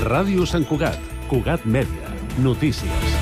Ràdio Sant Cugat, Cugat Mèdia, notícies.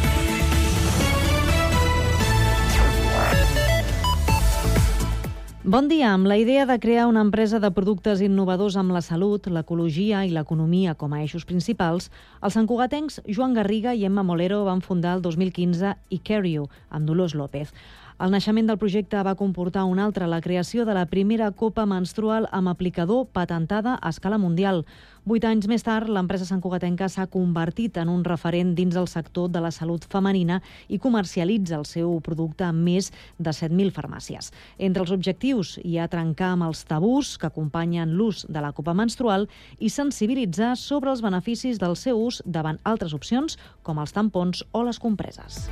Bon dia. Amb la idea de crear una empresa de productes innovadors amb la salut, l'ecologia i l'economia com a eixos principals, els santcugatencs Joan Garriga i Emma Molero van fundar el 2015 Icario, amb Dolors López. El naixement del projecte va comportar un altre, la creació de la primera copa menstrual amb aplicador patentada a escala mundial. Vuit anys més tard, l'empresa santcugatenca s'ha convertit en un referent dins el sector de la salut femenina i comercialitza el seu producte en més de 7.000 farmàcies. Entre els objectius hi ha trencar amb els tabús que acompanyen l'ús de la copa menstrual i sensibilitzar sobre els beneficis del seu ús davant altres opcions com els tampons o les compreses.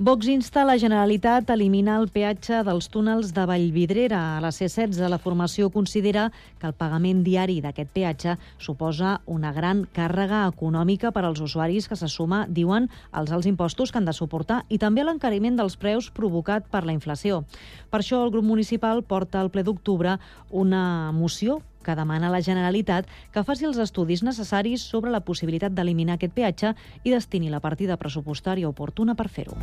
Vox insta la Generalitat a eliminar el peatge dels túnels de Vallvidrera. A la C16 la formació considera que el pagament diari d'aquest peatge suposa una gran càrrega econòmica per als usuaris que se suma, diuen, als alts impostos que han de suportar i també l'encariment dels preus provocat per la inflació. Per això el grup municipal porta al ple d'octubre una moció que demana la Generalitat que faci els estudis necessaris sobre la possibilitat d'eliminar aquest peatge i destini la partida pressupostària oportuna per fer-ho.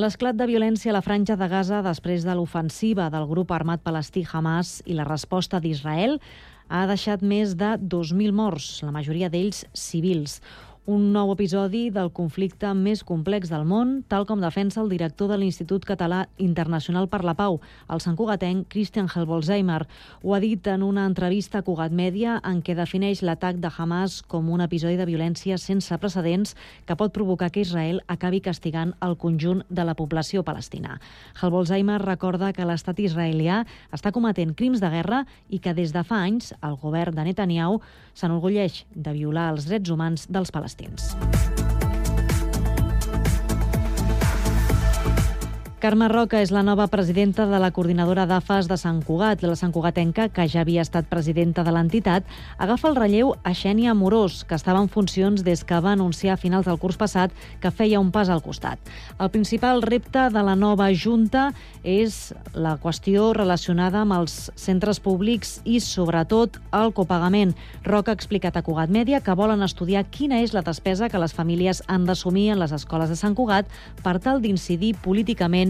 L'esclat de violència a la franja de Gaza després de l'ofensiva del grup armat palestí Hamas i la resposta d'Israel ha deixat més de 2.000 morts, la majoria d'ells civils un nou episodi del conflicte més complex del món, tal com defensa el director de l'Institut Català Internacional per la Pau, el santcugatenc Christian Helbolzheimer. Ho ha dit en una entrevista a Cugat Mèdia en què defineix l'atac de Hamas com un episodi de violència sense precedents que pot provocar que Israel acabi castigant el conjunt de la població palestina. Helbolzheimer recorda que l'estat israelià està cometent crims de guerra i que des de fa anys el govern de Netanyahu s'enorgulleix de violar els drets humans dels palestins palestins. Carme Roca és la nova presidenta de la coordinadora d'AFAS de Sant Cugat. La Sant Cugatenca, que ja havia estat presidenta de l'entitat, agafa el relleu a Xènia Amorós, que estava en funcions des que va anunciar a finals del curs passat que feia un pas al costat. El principal repte de la nova Junta és la qüestió relacionada amb els centres públics i, sobretot, el copagament. Roca ha explicat a Cugat Mèdia que volen estudiar quina és la despesa que les famílies han d'assumir en les escoles de Sant Cugat per tal d'incidir políticament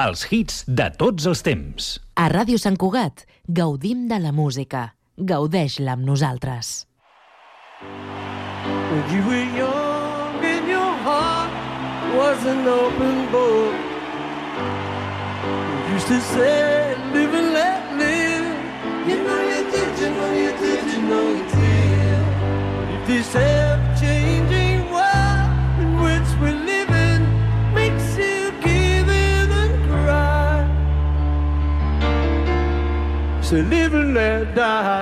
Els hits de tots els temps. A Ràdio Sant Cugat gaudim de la música. Gaudeix-la amb nosaltres. When you were young and your heart was an open book You used to say, live and let live You know you did, you know you did, you know you did If this ever-changing Say live and let die.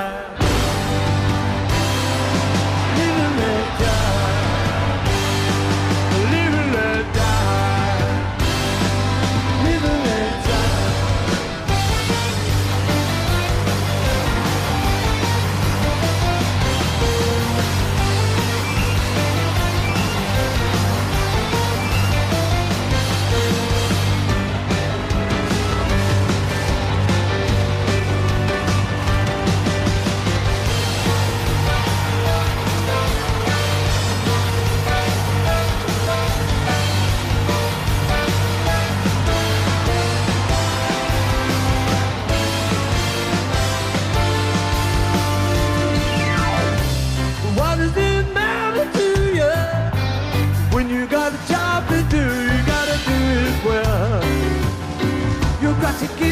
to give.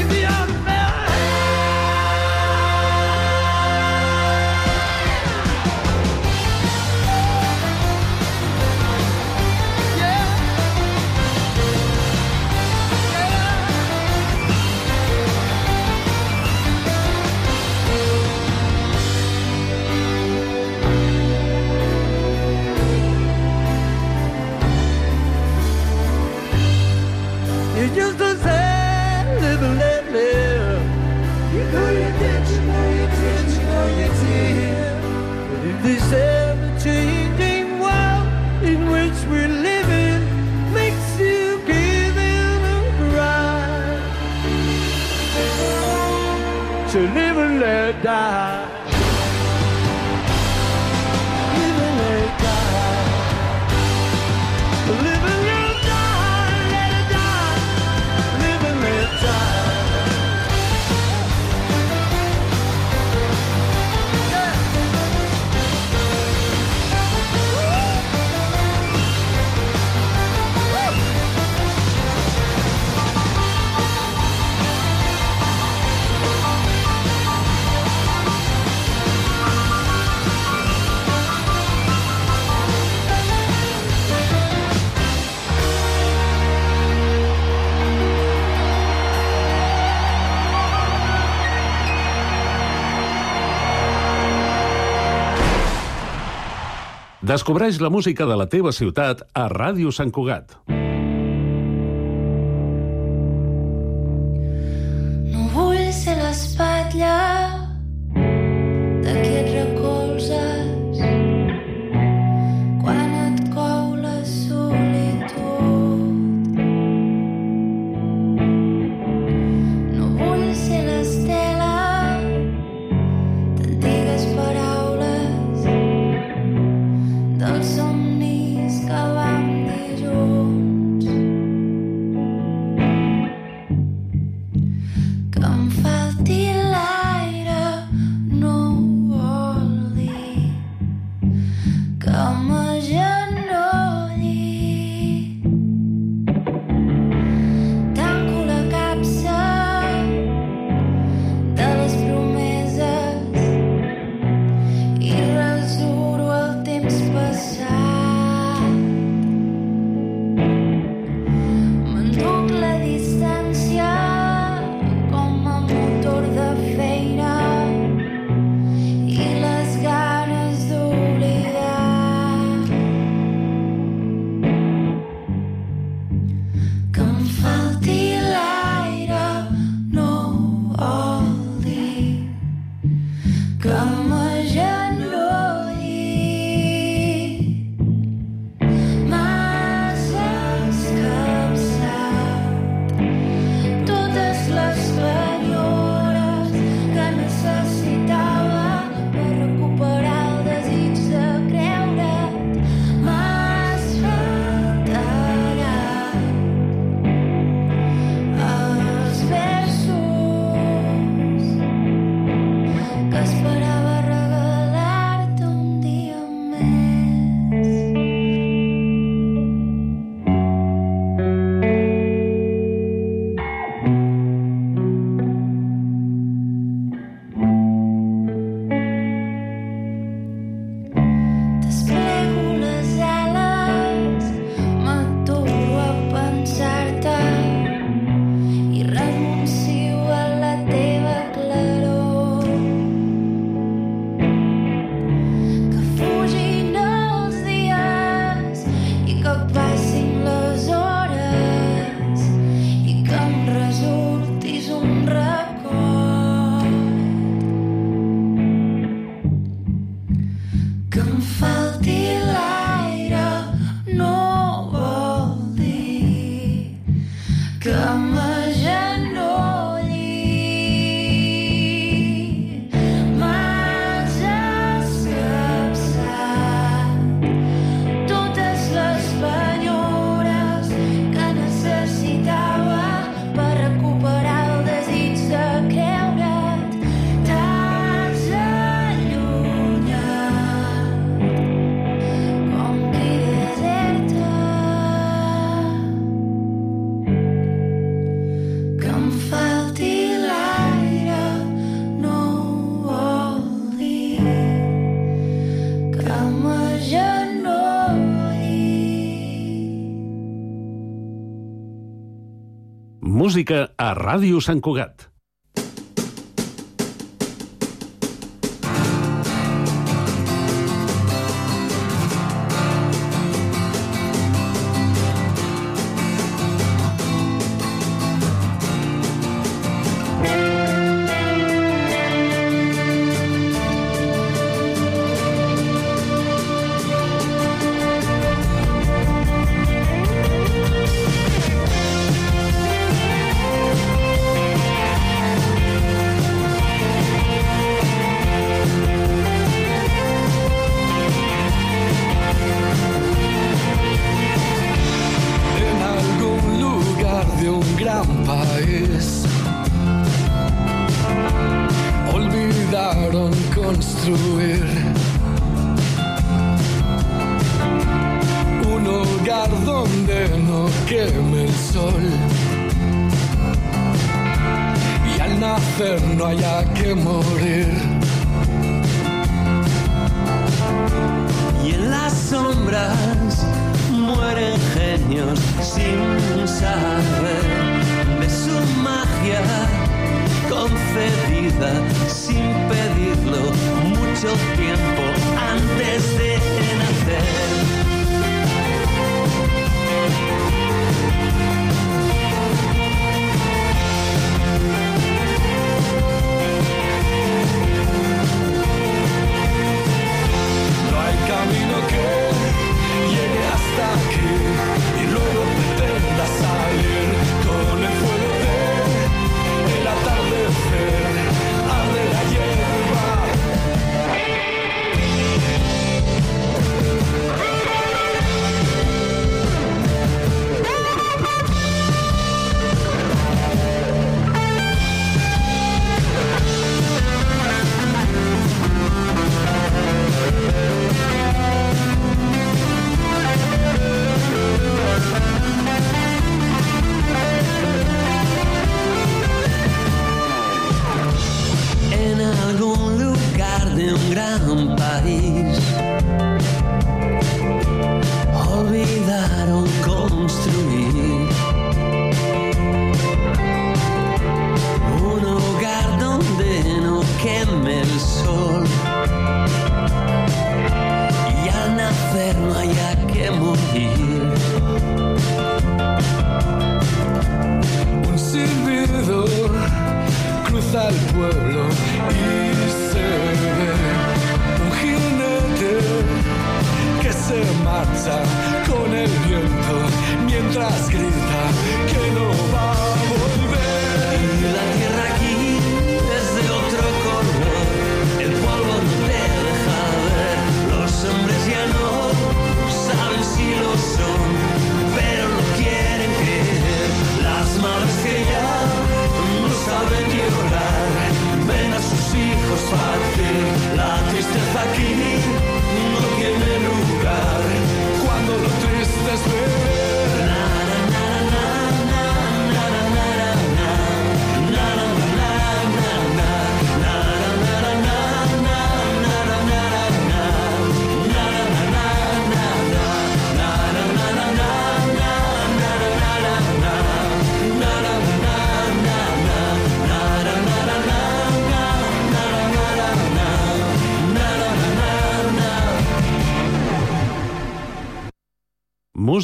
Descobreix la música de la teva ciutat a Ràdio Sant Cugat. música a Ràdio Sant Cugat.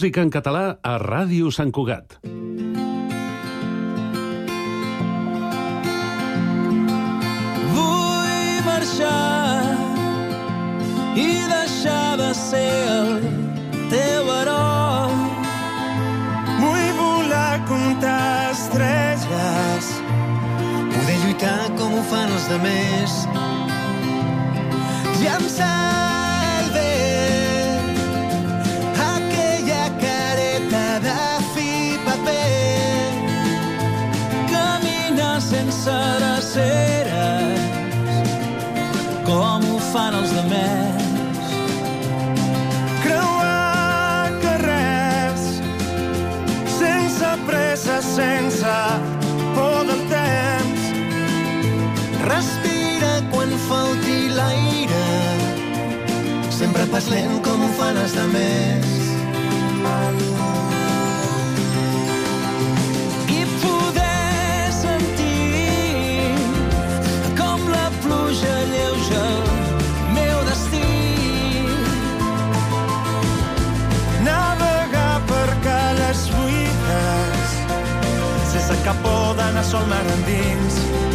música en català a Ràdio Sant Cugat. Vull marxar i deixar de ser el teu heroi. Vull volar com t'estrelles, poder lluitar com ho fan els demés. Ja em sap ceraceres com ho fan els de més. Creuar carrers sense pressa, sense por del temps. Respira quan falti l'aire sempre pas lent com ho fan els de més. zomaar een dienst.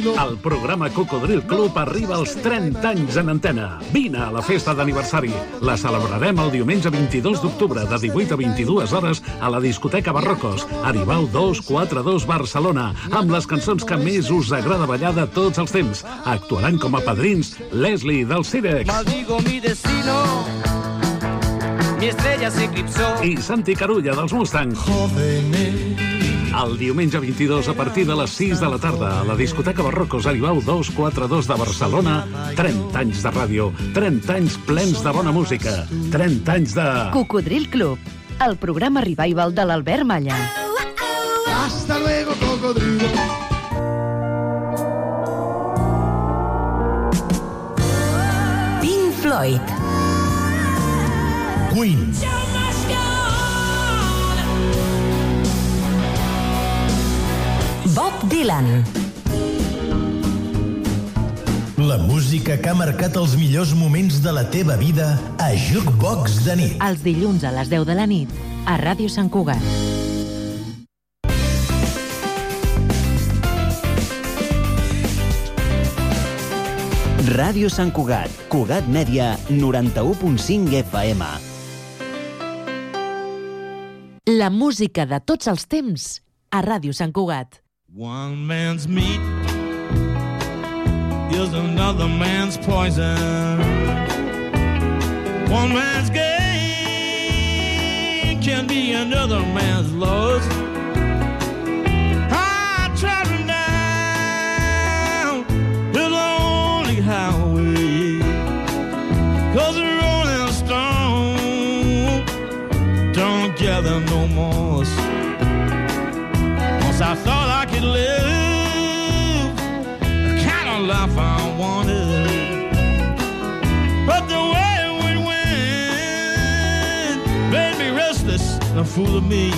El programa Cocodril Club arriba als 30 anys en antena. Vine a la festa d'aniversari. La celebrarem el diumenge 22 d'octubre de 18 a 22 hores a la discoteca Barrocos, Aribau 242 Barcelona, amb les cançons que més us agrada ballar de tots els temps. Actuaran com a padrins Leslie del Cirex Maldigo mi destino. Mi estrella se eclipsó. i Santi Carulla dels Mustang. El diumenge 22 a partir de les 6 de la tarda a la discoteca Barrocos Aribau 242 de Barcelona 30 anys de ràdio 30 anys plens de bona música 30 anys de... Cocodril Club, el programa revival de l'Albert Malla. Hasta luego, cocodrilo. Pink Floyd, Queen. Dylan, La música que ha marcat els millors moments de la teva vida a Jukebox de nit. els dilluns a les 10 de la nit, a Ràdio Sant Cugat. Ràdio Sant Cugat, Cugat Mèdia, 91.5 FM. La música de tots els temps, a Ràdio Sant Cugat. One man's meat is another man's poison. One man's gain can be another man's loss. Fool of me.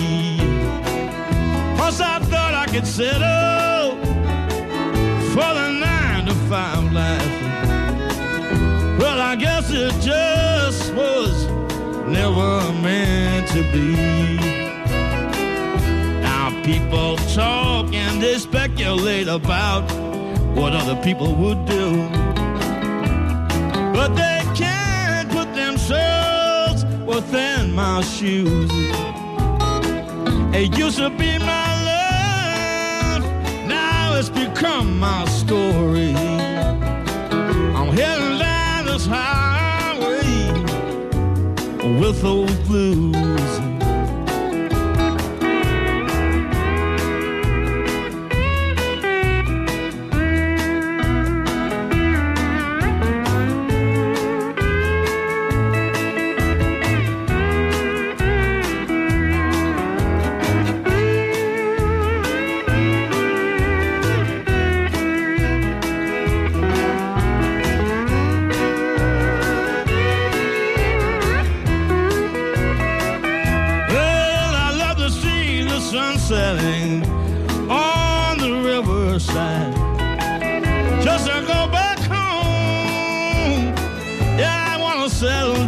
Once I thought I could settle for the nine to five life. Well, I guess it just was never meant to be. Now people talk and they speculate about what other people would do. But they can't put themselves within my shoes. It used to be my love, now it's become my story. I'm heading down this highway with those blues.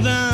Down.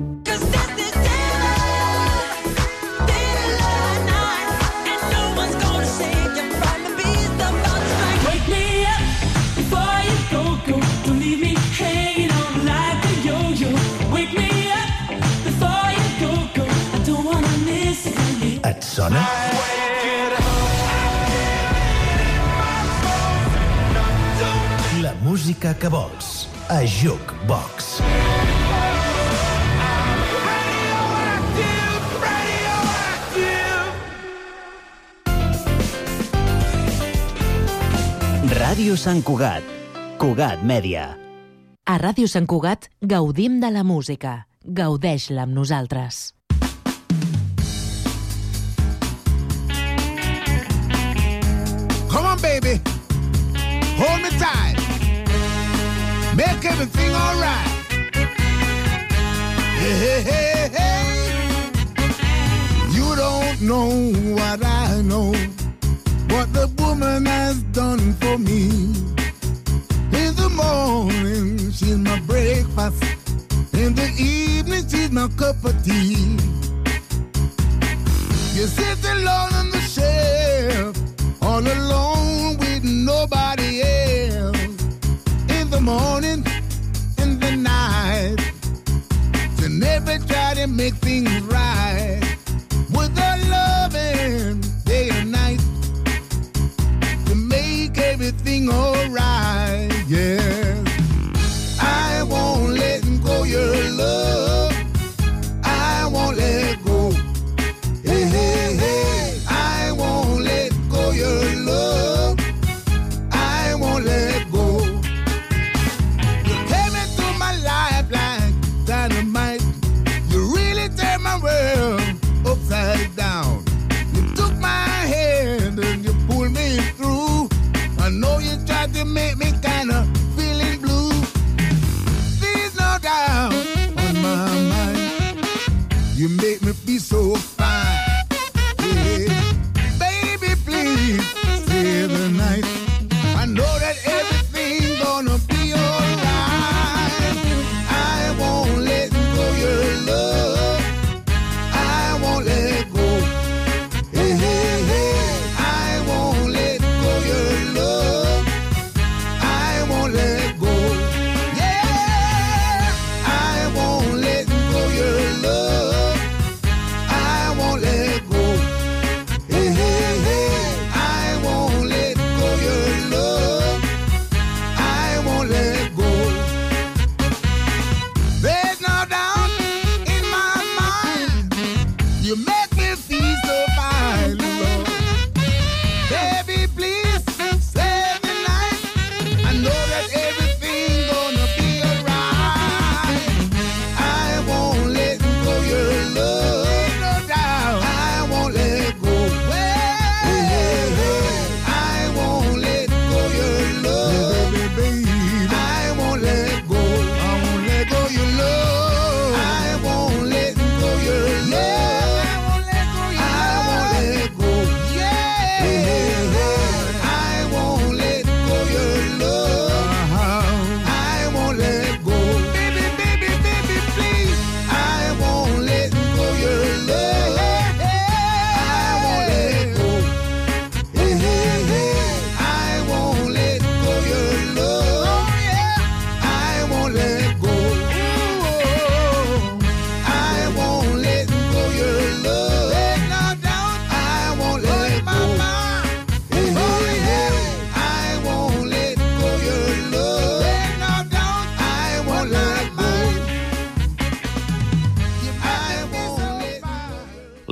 Sona? La música que vols. A Jukebox. Ràdio Sant Cugat. Cugat Mèdia. A Ràdio Sant Cugat gaudim de la música. Gaudeix-la amb nosaltres. Baby. Hold me tight. Make everything all right. Hey, hey, hey, hey. You don't know what I know. What the woman has done for me. In the morning, she's my breakfast. In the evening, she's my cup of tea. You sit alone all alone with nobody else. In the morning, in the night, to never try to make things right.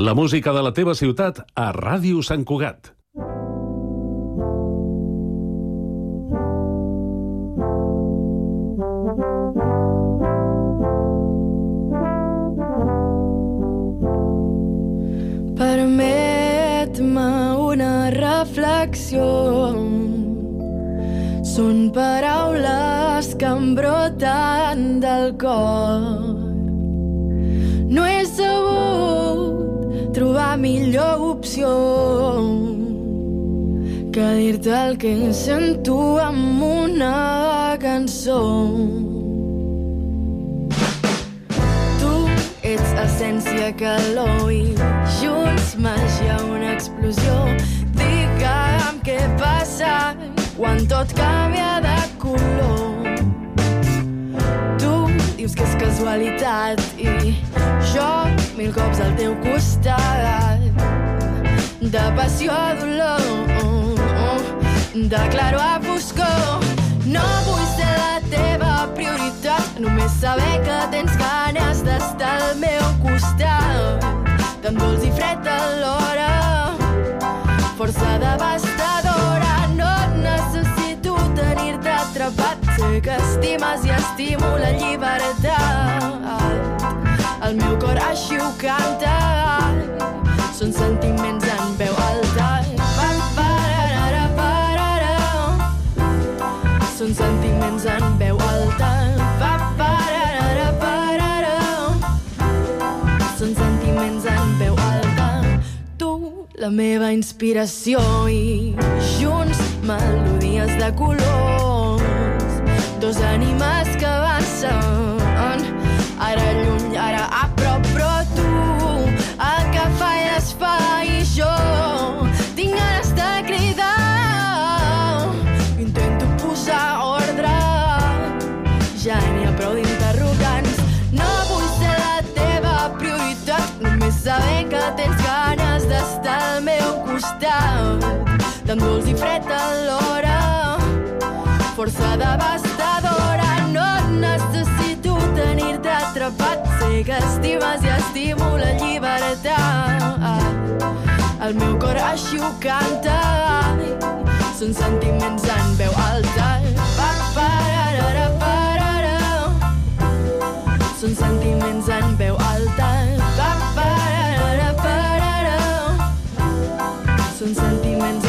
La música de la teva ciutat a Ràdio Sant Cugat. Permet-me una reflexió són paraules que em broten del cor trobar millor opció que dir-te el que sento amb una cançó. Tu ets essència, calor i junts màgia, una explosió. Digue'm què passa quan tot canvia de color. Tu dius que és casualitat i jo mil cops al teu costat. De passió a dolor, de claro a foscor. No vull ser la teva prioritat, només saber que tens ganes d'estar al meu costat. Tan dolç i fred alhora, força devastadora. No necessito tenir-te atrapat, sé que estimes i estimo la llibertat. El meu cor així ho canta, són sentiments en veu alta. Són sentiments en veu alta. Són sentiments en veu alta. Tu, la meva inspiració i junts melodies de colors. Dos ànimes que avancen, costat. Tan dolç i fred alhora, força devastadora. No necessito tenir-te atrapat, sé que estimes i estimo la llibertat. El meu cor així ho canta, són sentiments en veu alta. Pa, pararara, pararà. Són sentiments en veu alta. Són sentiments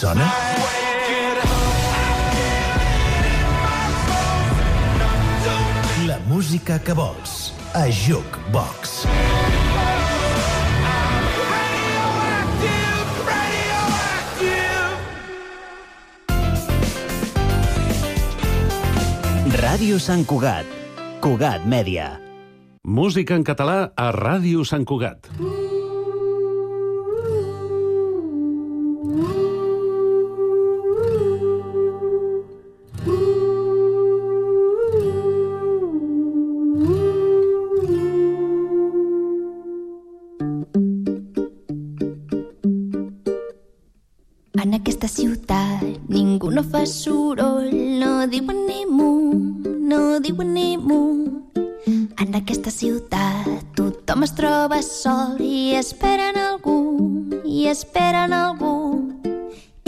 Sona? La música que vols. A Jukebox. Ràdio Sant Cugat. Cugat Mèdia. Música en català a Ràdio Sant Cugat. En aquesta ciutat ningú no fa soroll, no diuen ni mu, no diuen ni mu. En aquesta ciutat tothom es troba sol i esperen algú, i esperen algú.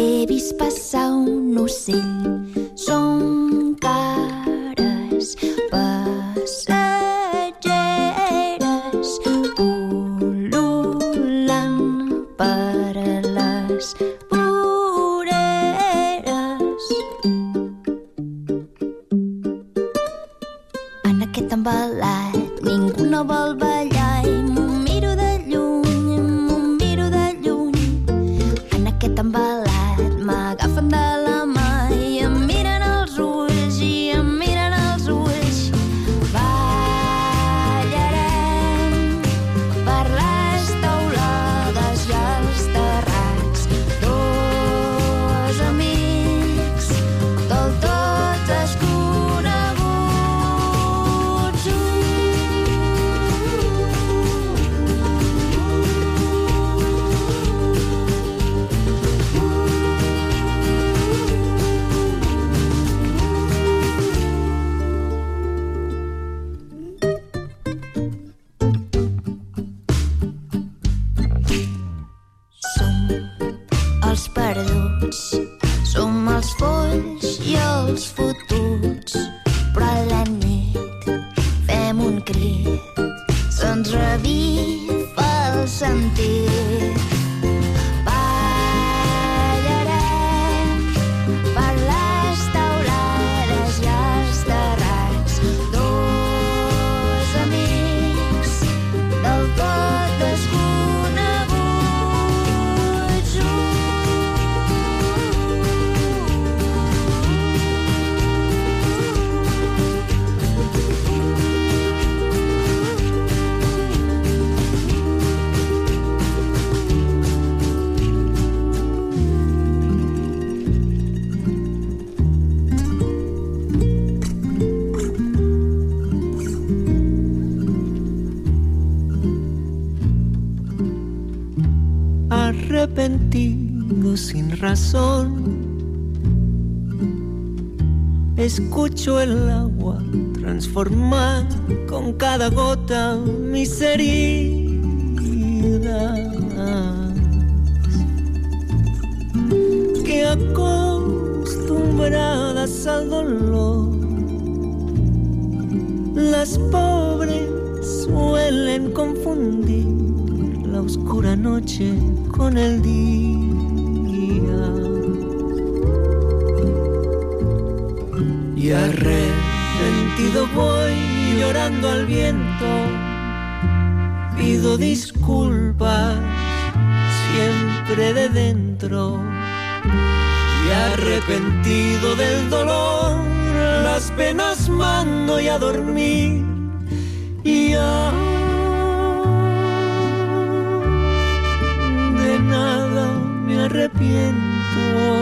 He vist passar un ocell, Escucho el agua transformar con cada gota mis heridas. Que acostumbradas al dolor, las pobres suelen confundir la oscura noche con el día. disculpas siempre de dentro. Y arrepentido del dolor las penas mando y a dormir y a de nada me arrepiento.